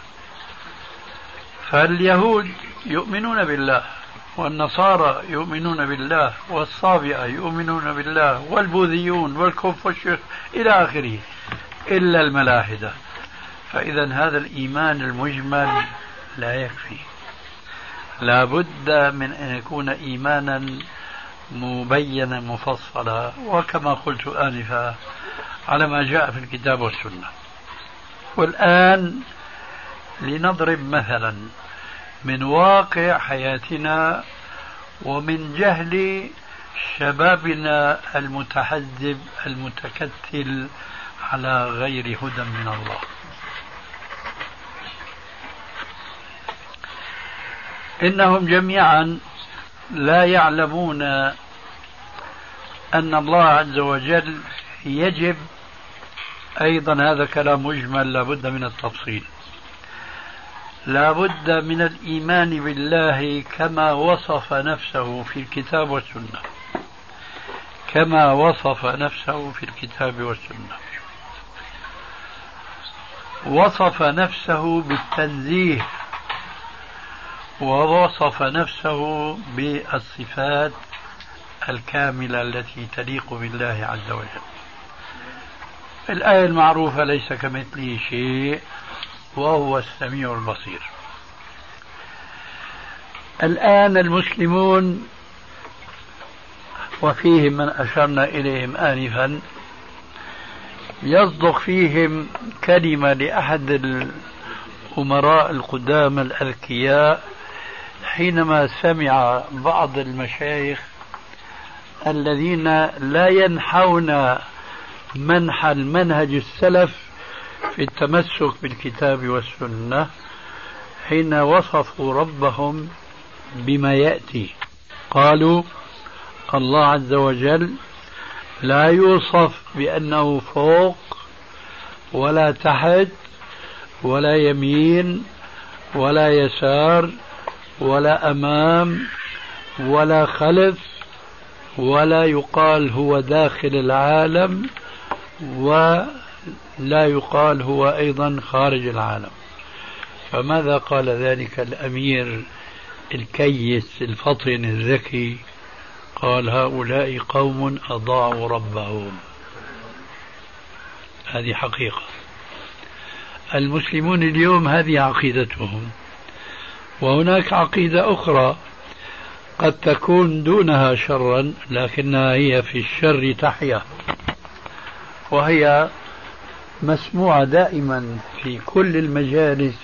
فاليهود يؤمنون بالله. والنصارى يؤمنون بالله والصابئة يؤمنون بالله والبوذيون والكونفوشيوس إلى آخره إلا الملاحدة. فإذا هذا الإيمان المجمل لا يكفي. لا بد من أن يكون إيمانا مبينا مفصلا وكما قلت آنفا على ما جاء في الكتاب والسنة. والآن لنضرب مثلا. من واقع حياتنا ومن جهل شبابنا المتحزب المتكتل على غير هدى من الله. إنهم جميعا لا يعلمون أن الله عز وجل يجب أيضا هذا كلام مجمل لابد من التفصيل. لا بد من الإيمان بالله كما وصف نفسه في الكتاب والسنة. كما وصف نفسه في الكتاب والسنة. وصف نفسه بالتنزيه. ووصف نفسه بالصفات الكاملة التي تليق بالله عز وجل. الآية المعروفة ليس كمثله شيء. وهو السميع البصير. الآن المسلمون وفيهم من أشرنا إليهم آنفا يصدق فيهم كلمة لأحد الأمراء القدامى الأذكياء حينما سمع بعض المشايخ الذين لا ينحون منح المنهج السلف في التمسك بالكتاب والسنة حين وصفوا ربهم بما يأتي. قالوا الله عز وجل لا يوصف بأنه فوق ولا تحت ولا يمين ولا يسار ولا أمام ولا خلف ولا يقال هو داخل العالم و لا يقال هو أيضا خارج العالم. فماذا قال ذلك الأمير الكيس الفطن الذكي؟ قال هؤلاء قوم أضاعوا ربهم. هذه حقيقة. المسلمون اليوم هذه عقيدتهم. وهناك عقيدة أخرى قد تكون دونها شرا لكنها هي في الشر تحيا. وهي مسموعة دائما في كل المجالس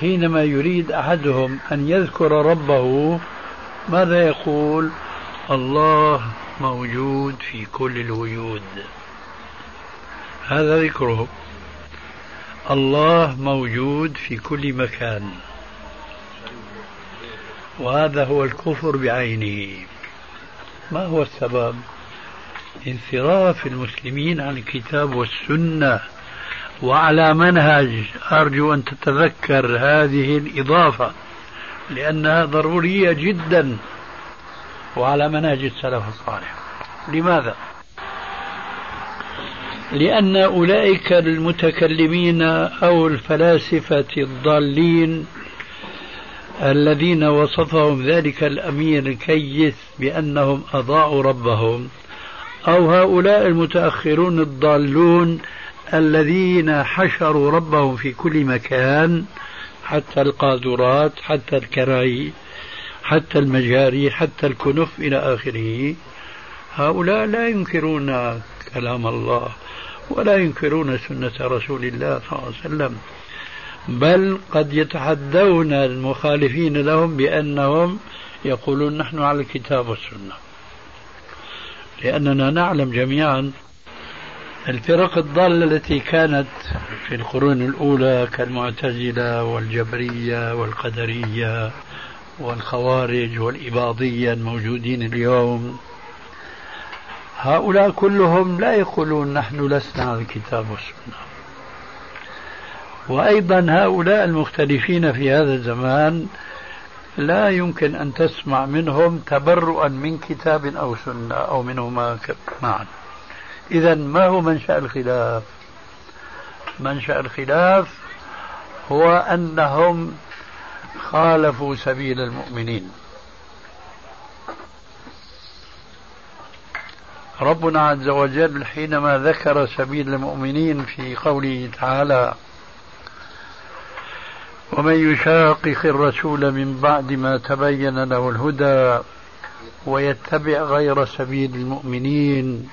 حينما يريد أحدهم أن يذكر ربه ماذا يقول؟ الله موجود في كل الوجود هذا ذكره. الله موجود في كل مكان وهذا هو الكفر بعينه. ما هو السبب؟ انصراف المسلمين عن الكتاب والسنة. وعلى منهج أرجو أن تتذكر هذه الإضافة لأنها ضرورية جدا وعلى منهج السلف الصالح. لماذا؟ لأن أولئك المتكلمين أو الفلاسفة الضالين الذين وصفهم ذلك الأمير الكيس بأنهم أضاعوا ربهم أو هؤلاء المتأخرون الضالون الذين حشروا ربهم في كل مكان حتى القاذورات حتى الكراي حتى المجاري حتى الكنف إلى آخره. هؤلاء لا ينكرون كلام الله ولا ينكرون سنة رسول الله صلى الله عليه وسلم بل قد يتحدون المخالفين لهم بأنهم يقولون نحن على الكتاب والسنة. لأننا نعلم جميعا الفرق الضالة التي كانت في القرون الأولى كالمعتزلة والجبرية والقدرية والخوارج والإباضية الموجودين اليوم هؤلاء كلهم لا يقولون نحن لسنا على الكتاب والسنة. وأيضا هؤلاء المختلفين في هذا الزمان لا يمكن أن تسمع منهم تبرؤا من كتاب أو سنة أو منهما معا. إذا ما هو منشأ الخلاف؟ منشأ الخلاف هو أنهم خالفوا سبيل المؤمنين. ربنا عز وجل حينما ذكر سبيل المؤمنين في قوله تعالى ومن يشاقق الرسول من بعد ما تبين له الهدى ويتبع غير سبيل المؤمنين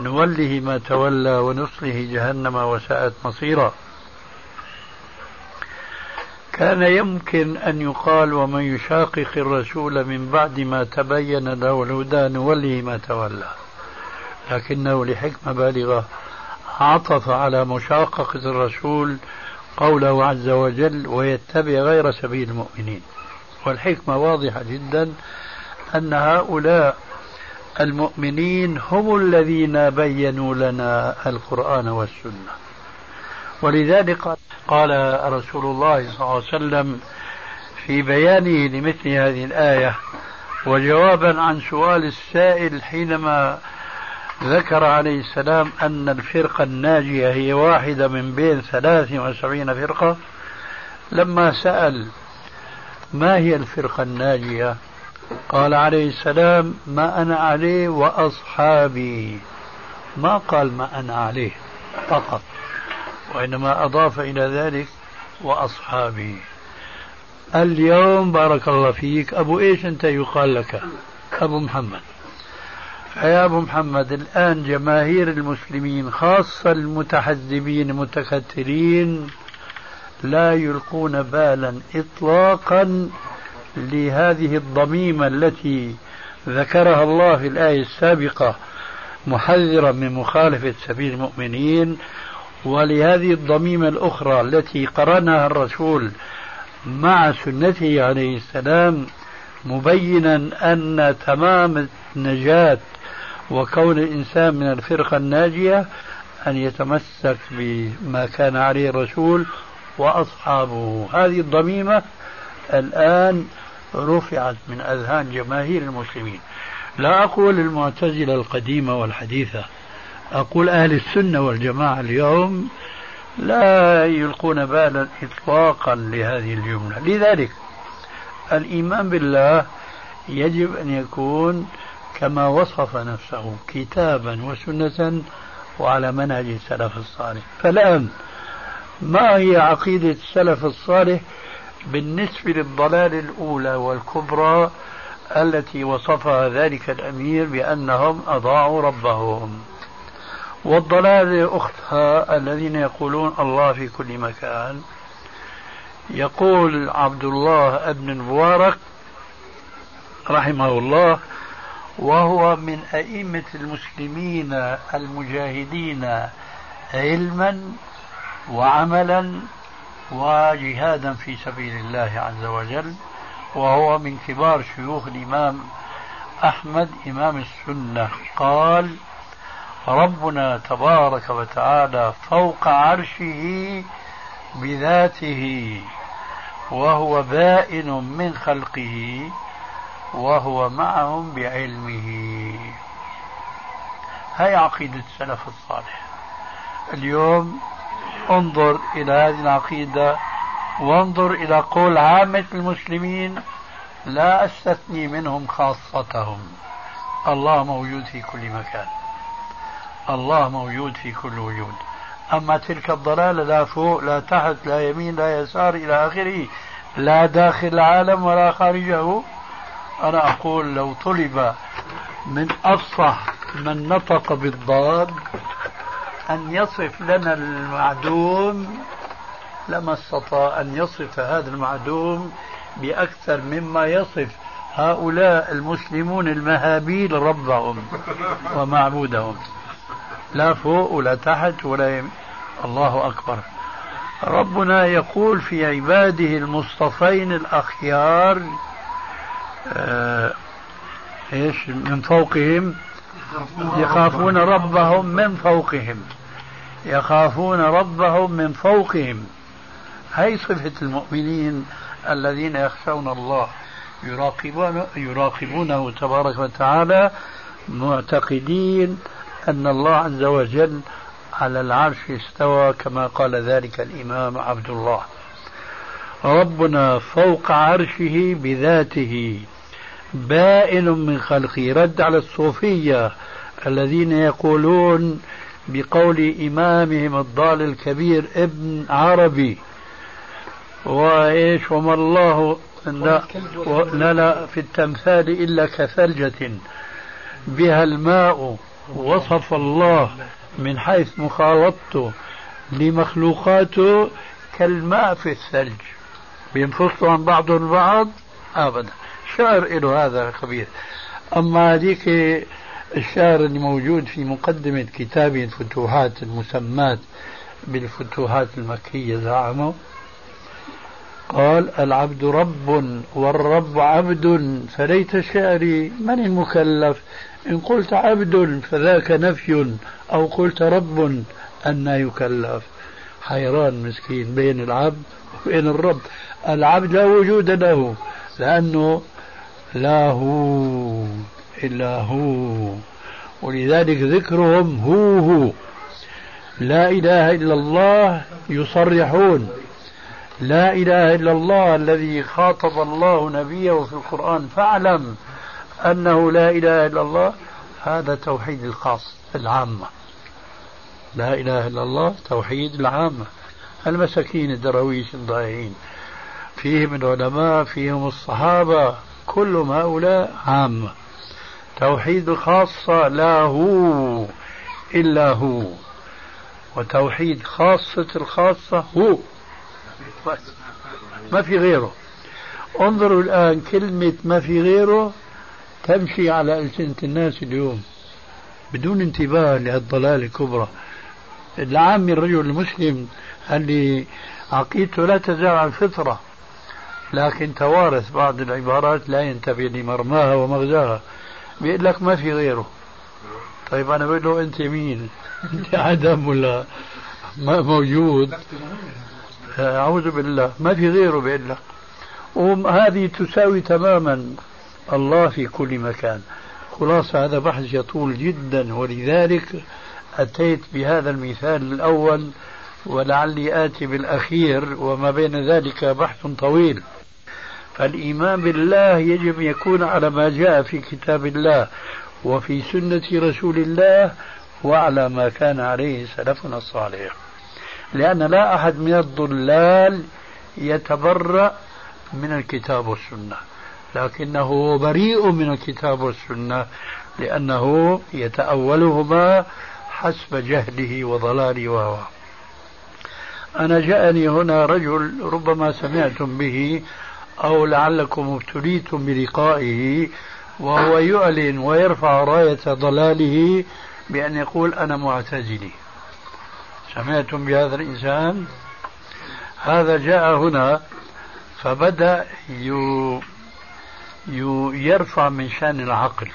نوله ما تولى ونصله جهنم وساءت مصيرا. كان يمكن أن يقال ومن يشاقق الرسول من بعد ما تبين له الهدى نوله ما تولى. لكنه لحكمة بالغة عطف على مشاققة الرسول قوله عز وجل ويتبع غير سبيل المؤمنين. والحكمة واضحة جدا أن هؤلاء المؤمنين هم الذين بينوا لنا القرآن والسنة. ولذلك قال رسول الله صلى الله عليه وسلم في بيانه لمثل هذه الآية وجوابا عن سؤال السائل حينما ذكر عليه السلام أن الفرقة الناجية هي واحدة من بين ثلاث وسبعين فرقة لما سأل ما هي الفرقة الناجية؟ قال عليه السلام ما أنا عليه وأصحابي. ما قال ما أنا عليه فقط وإنما أضاف إلى ذلك وأصحابي. اليوم بارك الله فيك أبو إيش أنت يقال لك؟ أبو محمد. يا أبو محمد الآن جماهير المسلمين خاصة المتحزبين المتكترين لا يلقون بالا إطلاقا لهذه الضميمة التي ذكرها الله في الآية السابقة محذرا من مخالفة سبيل المؤمنين ولهذه الضميمة الأخرى التي قرنها الرسول مع سنته عليه السلام مبينا أن تمام النجاة وكون الإنسان من الفرقة الناجية أن يتمسك بما كان عليه الرسول وأصحابه. هذه الضميمة الآن رفعت من أذهان جماهير المسلمين. لا أقول المعتزلة القديمة والحديثة أقول أهل السنة والجماعة اليوم لا يلقون بالا إطلاقا لهذه الجملة. لذلك الإيمان بالله يجب أن يكون كما وصف نفسه كتابا وسنة وعلى منهج السلف الصالح. فالآن ما هي عقيدة السلف الصالح؟ بالنسبة للضلال الأولى والكبرى التي وصفها ذلك الأمير بأنهم أضاعوا ربهم. والضلال أختها الذين يقولون الله في كل مكان. يقول عبد الله بن المبارك رحمه الله وهو من أئمة المسلمين المجاهدين علما وعملا وجهادا في سبيل الله عز وجل وهو من كبار شيوخ الإمام أحمد إمام السنة. قال ربنا تبارك وتعالى فوق عرشه بذاته وهو بائن من خلقه وهو معهم بعلمه. هاي عقيدة السلف الصالح. اليوم انظر إلى هذه العقيدة وانظر إلى قول عامة المسلمين لا أستثني منهم خاصتهم. الله موجود في كل مكان. الله موجود في كل وجود. أما تلك الضلالة لا فوق لا تحت لا يمين لا يسار إلى آخره لا داخل العالم ولا خارجه أنا أقول لو طلب من أفصح من نطق بالضاد أن يصف لنا المعدوم لما استطاع أن يصف هذا المعدوم بأكثر مما يصف هؤلاء المسلمون المهابيل ربهم ومعبودهم. لا فوق ولا تحت ولا يم... الله أكبر. ربنا يقول في عباده المصطفين الأخيار آه إيش من فوقهم؟ يخافون ربهم من فوقهم. يخافون ربهم من فوقهم. هي صفة المؤمنين الذين يخشون الله. يراقبون يراقبونه تبارك وتعالى معتقدين أن الله عز وجل على العرش استوى كما قال ذلك الإمام عبد الله. ربنا فوق عرشه بذاته. بائن من خلقه رد على الصوفية الذين يقولون بقول إمامهم الضال الكبير ابن عربي. وإيش؟ وما الله لا, لا, لا في التمثال إلا كثلجة. بها الماء وصف الله من حيث مخالطته لمخلوقاته كالماء في الثلج. بينفصلوا عن بعضهم البعض أبدا. شعر له هذا خبير أما هذيك الشعر اللي موجود في مقدمة كتابه الفتوحات المسمات بالفتوحات المكية زعموا؟ قال العبد رب والرب عبد فليت شعري من المكلف؟ إن قلت عبد فذاك نفي أو قلت رب أن يكلف. حيران مسكين بين العبد وبين الرب. العبد لا وجود له لأنه لا هو إلا هو. ولذلك ذكرهم هو هو. لا إله إلا الله يصرحون. لا إله إلا الله الذي خاطب الله نبيه في القرآن فاعلم أنه لا إله إلا الله. هذا توحيد الخاص العامة. لا إله إلا الله توحيد العامة. المساكين الدراويش الضائعين. فيهم العلماء فيهم الصحابة. كلهم هؤلاء عامة توحيد الخاصة لا هو إلا هو. وتوحيد خاصة الخاصة هو. بس ما في غيره. انظروا الآن كلمة ما في غيره تمشي على ألسنة الناس اليوم بدون انتباه لهالضلال الكبرى. العامي الرجل المسلم اللي عقيدته لا تزال على الفطرة. لكن توارث بعض العبارات لا ينتبه لمرماها ومغزاها. بيقول لك ما في غيره. طيب أنا بقول له أنت مين؟ أنت عدم ولا ما موجود؟ أعوذ بالله. ما في غيره بيقول لك. وهذه تساوي تماما. الله في كل مكان. خلاصة هذا بحث يطول جدا ولذلك أتيت بهذا المثال الأول ولعلي آتي بالأخير وما بين ذلك بحث طويل. فالإيمان بالله يجب أن يكون على ما جاء في كتاب الله وفي سنة رسول الله وعلى ما كان عليه سلفنا الصالح. لأن لا أحد من الضلال يتبرأ من الكتاب والسنة لكنه بريء من الكتاب والسنة لأنه يتأولهما حسب جهله وضلاله وهو أنا جاءني هنا رجل ربما سمعتم به أو لعلكم ابتليتم بلقائه وهو يعلن ويرفع راية ضلاله بأن يقول أنا معتزلي. سمعتم بهذا الإنسان؟ هذا جاء هنا فبدأ يرفع من شأن العقل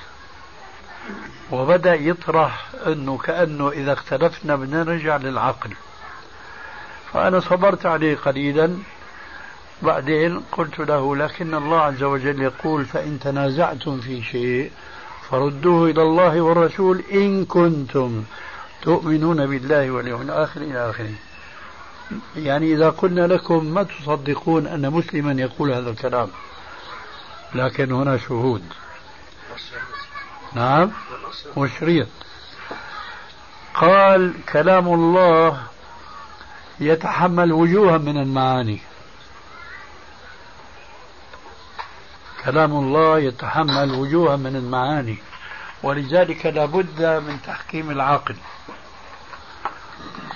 وبدأ يطرح أنه كأنه إذا اختلفنا بدنا نرجع للعقل. فأنا صبرت عليه قليلا بعدين قلت له لكن الله عز وجل يقول فإن تنازعتم في شيء فردوه إلى الله والرسول إن كنتم تؤمنون بالله واليوم الآخر إلى آخره. يعني إذا قلنا لكم ما تصدقون أن مسلما يقول هذا الكلام؟ لكن هنا شهود. نعم؟ وشريط قال كلام الله يتحمل وجوها من المعاني. كلام الله يتحمل وجوها من المعاني ولذلك لابد من تحكيم العقل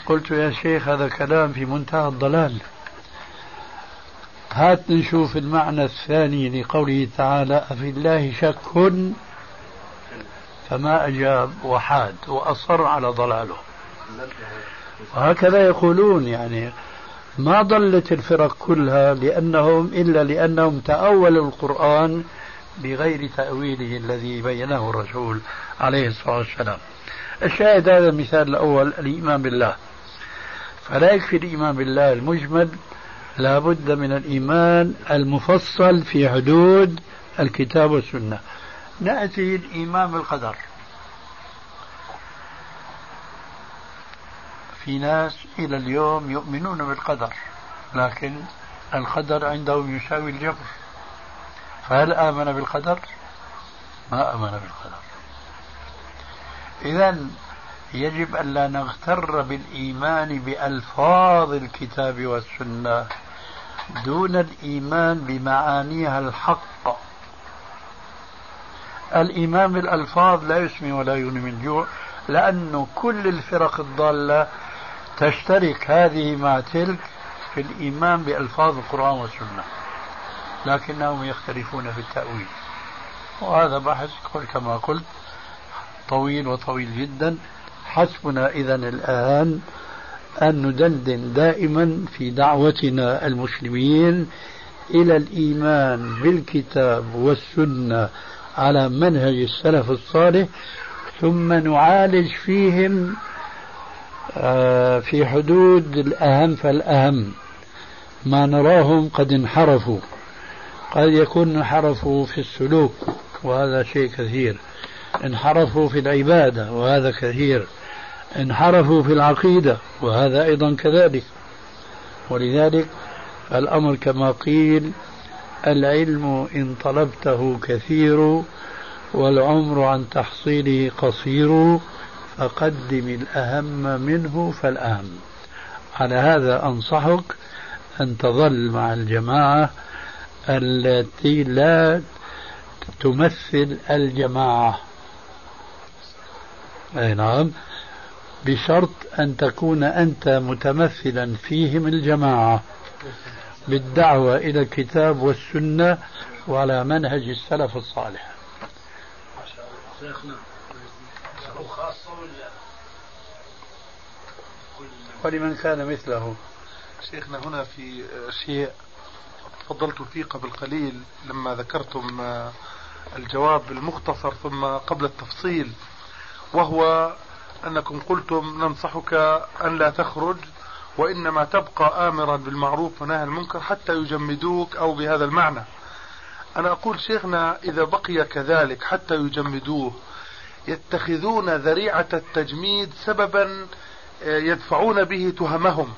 قلت يا شيخ هذا كلام في منتهى الضلال. هات نشوف المعنى الثاني لقوله تعالى أفي الله شك فما أجاب وحاد وأصر على ضلاله. وهكذا يقولون يعني ما ضلت الفرق كلها لأنهم إلا لأنهم تأولوا القرآن بغير تأويله الذي بينه الرسول عليه الصلاة والسلام. الشاهد هذا المثال الأول الإيمان بالله. فلا يكفي الإيمان بالله المجمل لا بد من الإيمان المفصل في حدود الكتاب والسنة. نأتي الإيمان بالقدر. في ناس إلى اليوم يؤمنون بالقدر لكن القدر عندهم يساوي الجبر. فهل آمن بالقدر؟ ما آمن بالقدر. إذا يجب أن لا نغتر بالإيمان بألفاظ الكتاب والسنة دون الإيمان بمعانيها الحق. الإيمان بالألفاظ لا يسمي ولا يغني من جوع لأنه كل الفرق الضالة تشترك هذه مع تلك في الإيمان بألفاظ القرآن والسنة لكنهم يختلفون في التأويل. وهذا بحث كما قلت طويل وطويل جدا. حسبنا إذا الآن أن ندندن دائما في دعوتنا المسلمين إلى الإيمان بالكتاب والسنة على منهج السلف الصالح ثم نعالج فيهم في حدود الأهم فالأهم ما نراهم قد انحرفوا. قد يكون انحرفوا في السلوك وهذا شيء كثير. انحرفوا في العبادة وهذا كثير. انحرفوا في العقيدة وهذا أيضا كذلك. ولذلك الأمر كما قيل العلم إن طلبته كثير والعمر عن تحصيله قصير. فقدم الأهم منه فالأهم. على هذا أنصحك أن تظل مع الجماعة التي لا تمثل الجماعة. أي نعم. بشرط أن تكون أنت متمثلا فيهم الجماعة. بالدعوة إلى الكتاب والسنة وعلى منهج السلف الصالح. شيخنا ولمن كان مثله. شيخنا هنا في شيء تفضلت فيه قبل قليل لما ذكرتم الجواب المختصر ثم قبل التفصيل وهو أنكم قلتم ننصحك أن لا تخرج وإنما تبقى آمرا بالمعروف ونهى المنكر حتى يجمدوك أو بهذا المعنى. أنا أقول شيخنا إذا بقي كذلك حتى يجمدوه يتخذون ذريعة التجميد سببا يدفعون به تهمهم.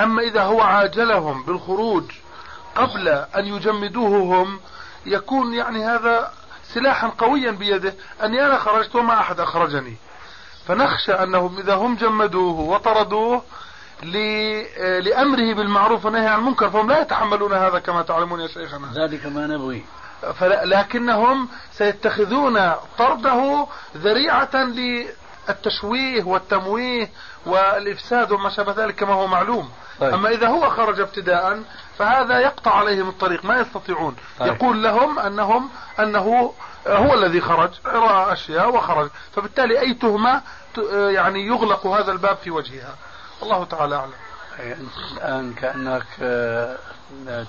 أما إذا هو عاجلهم بالخروج قبل أن يجمدوه هم يكون يعني هذا سلاحا قويا بيده أني أنا خرجت وما أحد أخرجني. فنخشى أنهم إذا هم جمدوه وطردوه لأمره بالمعروف والنهي عن المنكر فهم لا يتحملون هذا كما تعلمون يا شيخنا. ذلك ما نبغي. لكنهم سيتخذون طرده ذريعة التشويه والتمويه والإفساد وما شابه ذلك كما هو معلوم. طيب. أما إذا هو خرج ابتداء فهذا يقطع عليهم الطريق ما يستطيعون. طيب. يقول لهم أنهم أنه هو الذي خرج رأى أشياء وخرج. فبالتالي أي تهمة يعني يغلق هذا الباب في وجهها. الله تعالى أعلم. الآن كأنك آه،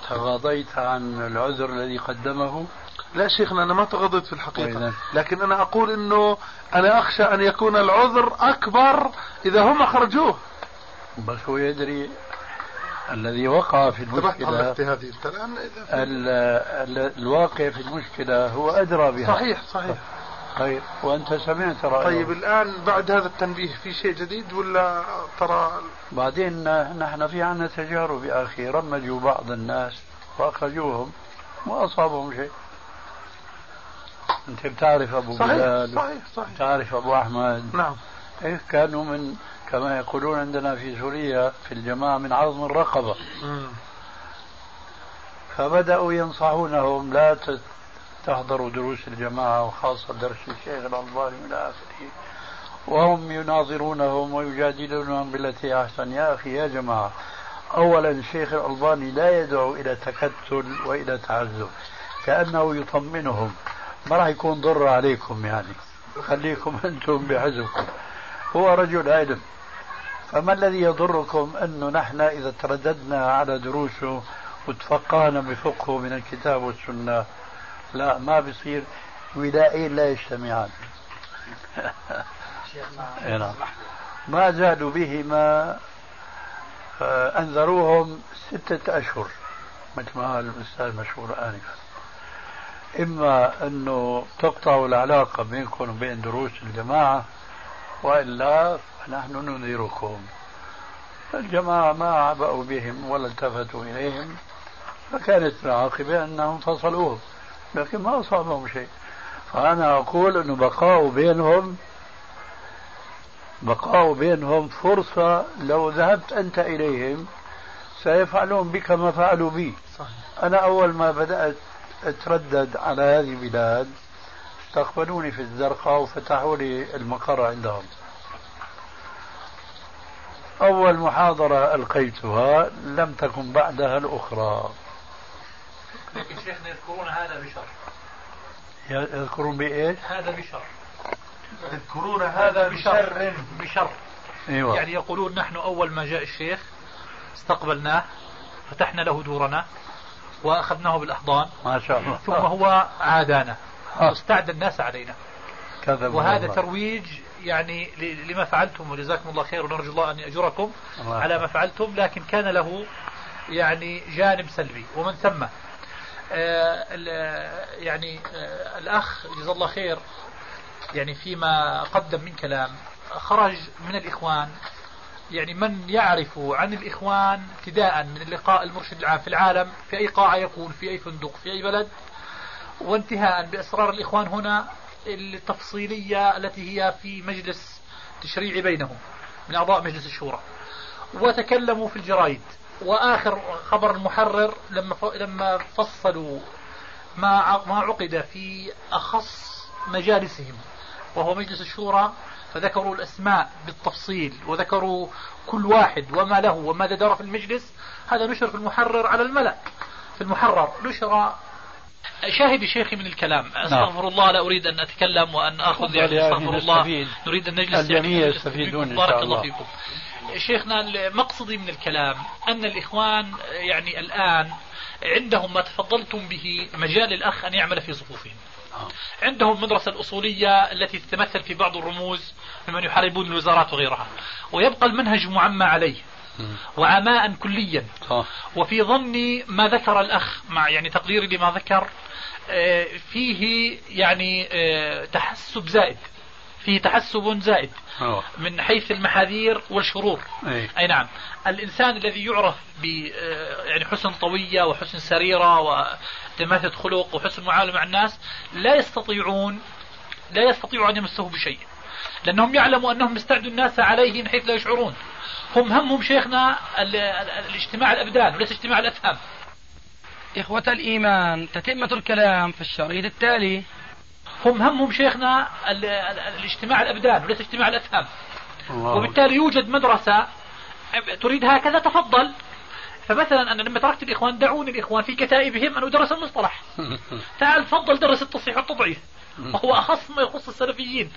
تغاضيت عن العذر الذي قدمه. لا شيخنا أنا ما تغضيت في الحقيقة. لكن أنا أقول أنه أنا أخشى أن يكون العذر أكبر إذا هم خرجوه بس هو يدري الذي وقع في المشكلة. هذه الواقع في المشكلة هو أدرى بها. صحيح صحيح. طيب وأنت سمعت رأيه. طيب الآن بعد هذا التنبيه في شيء جديد ولا ترى؟ بعدين نحن في عنا تجارب يا أخي رمجوا بعض الناس وأخرجوهم ما أصابهم شيء. أنت بتعرف أبو صحيح بلال صحيح صحيح. بتعرف أبو أحمد. نعم. إيه كانوا من كما يقولون عندنا في سوريا في الجماعة من عظم الرقبة. فبدأوا ينصحونهم لا تحضروا دروس الجماعة وخاصة درس الشيخ الألباني إلى آخره. وهم يناظرونهم ويجادلونهم بالتي أحسن. يا أخي يا جماعة أولا الشيخ الألباني لا يدعو إلى تكتل وإلى تعذب كأنه يطمنهم ما راح يكون ضر عليكم يعني. خليكم أنتم بحزبكم هو رجل علم فما الذي يضركم أنه نحن إذا ترددنا على دروسه وتفقهنا بفقهه من الكتاب والسنة؟ لا ما بيصير. ولائين لا يجتمعان. نعم. ما زالوا بهما آه، أنذروهم ستة أشهر. مثل ما قال الأستاذ مشهور آنفا. إما أنه تقطعوا العلاقة بينكم وبين دروس الجماعة وإلا فنحن ننذركم. الجماعة ما عبأوا بهم ولا التفتوا إليهم فكانت العاقبة أنهم فصلوهم لكن ما أصابهم شيء. فأنا أقول أنه بقاء بينهم بقاء بينهم فرصة لو ذهبت أنت إليهم سيفعلون بك ما فعلوا بي. صحيح. أنا أول ما بدأت أتردد على هذه البلاد استقبلوني في الزرقاء وفتحوا لي المقر عندهم. أول محاضرة ألقيتها لم تكن بعدها الأخرى. لكن شيخنا يذكرون هذا بشر يذكرون بإيش؟ هذا بشر يذكرون هذا بشر. بشر أيوة. يعني يقولون نحن أول ما جاء الشيخ استقبلناه فتحنا له دورنا. وأخذناه بالأحضان. ما شاء الله. ثم هو عادانا. واستعد الناس علينا. كذب وهذا الله. ترويج يعني لما فعلتم وجزاكم الله خير ونرجو الله أن يأجركم الله. على ما فعلتم لكن كان له يعني جانب سلبي. ومن ثم آه، يعني آه، الأخ جزا الله خير يعني فيما قدم من كلام خرج من الإخوان يعني من يعرف عن الإخوان ابتداء من اللقاء المرشد العام في العالم في أي قاعة يكون في أي فندق في أي بلد وانتهاء بأسرار الإخوان هنا التفصيلية التي هي في مجلس تشريعي بينهم من أعضاء مجلس الشورى. وتكلموا في الجرايد وآخر خبر المحرر لما لما فصلوا ما ما عقد في أخص مجالسهم وهو مجلس الشورى فذكروا الأسماء بالتفصيل وذكروا كل واحد وما له وماذا دار في المجلس هذا نشر في المحرر على الملأ. في المحرر نشر شاهد شيخي من الكلام. نعم. أستغفر الله لا أريد أن أتكلم وأن آخذ يعني أستغفر الله. نريد أن نجلس الجميع يستفيدون بارك الله فيكم. شيخنا مقصدي من الكلام أن الإخوان يعني الآن عندهم ما تفضلتم به مجال الأخ أن يعمل في صفوفهم. عندهم المدرسة الأصولية التي تتمثل في بعض الرموز ممن يحاربون الوزارات وغيرها. ويبقى المنهج معمى عليه وعماء كليا. وفي ظني ما ذكر الأخ مع يعني تقديري لما ذكر آه، فيه يعني آه، تحسب زائد. فيه تحسب زائد أوه. من حيث المحاذير والشرور. أي. أي نعم. الإنسان الذي يعرف ب آه، يعني حسن طوية وحسن سريرة ودماثة خلق وحسن معاملة مع الناس لا يستطيعون لا يستطيعوا أن يمسوه بشيء. لأنهم يعلموا أنهم استعدوا الناس عليه من حيث لا يشعرون. هم همهم شيخنا الاجتماع الأبدان وليس اجتماع الأفهام. إخوة الإيمان تتمة الكلام في الشريط التالي. هم همهم شيخنا الاجتماع الأبدان وليس اجتماع الأفهام. وبالتالي يوجد مدرسة تريد هكذا تفضل. فمثلا أنا لما تركت الإخوان دعوني الإخوان في كتائبهم أن أدرس المصطلح. تعال تفضل درس التصحيح والتضعيف. وهو أخص ما يخص السلفيين.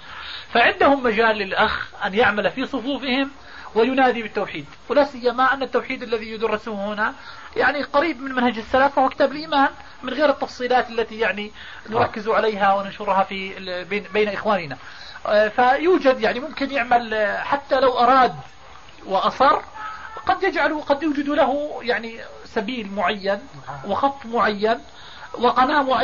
فعندهم مجال للأخ أن يعمل في صفوفهم وينادي بالتوحيد. ولا سيما أن التوحيد الذي يدرسه هنا يعني قريب من منهج السلف وهو كتاب الإيمان. من غير التفصيلات التي يعني نركز عليها وننشرها في بين, بين إخواننا. آه، فيوجد يعني ممكن يعمل آه، حتى لو أراد وأصر قد يجعل قد يوجد له يعني سبيل معين وخط معين وقناة معينة.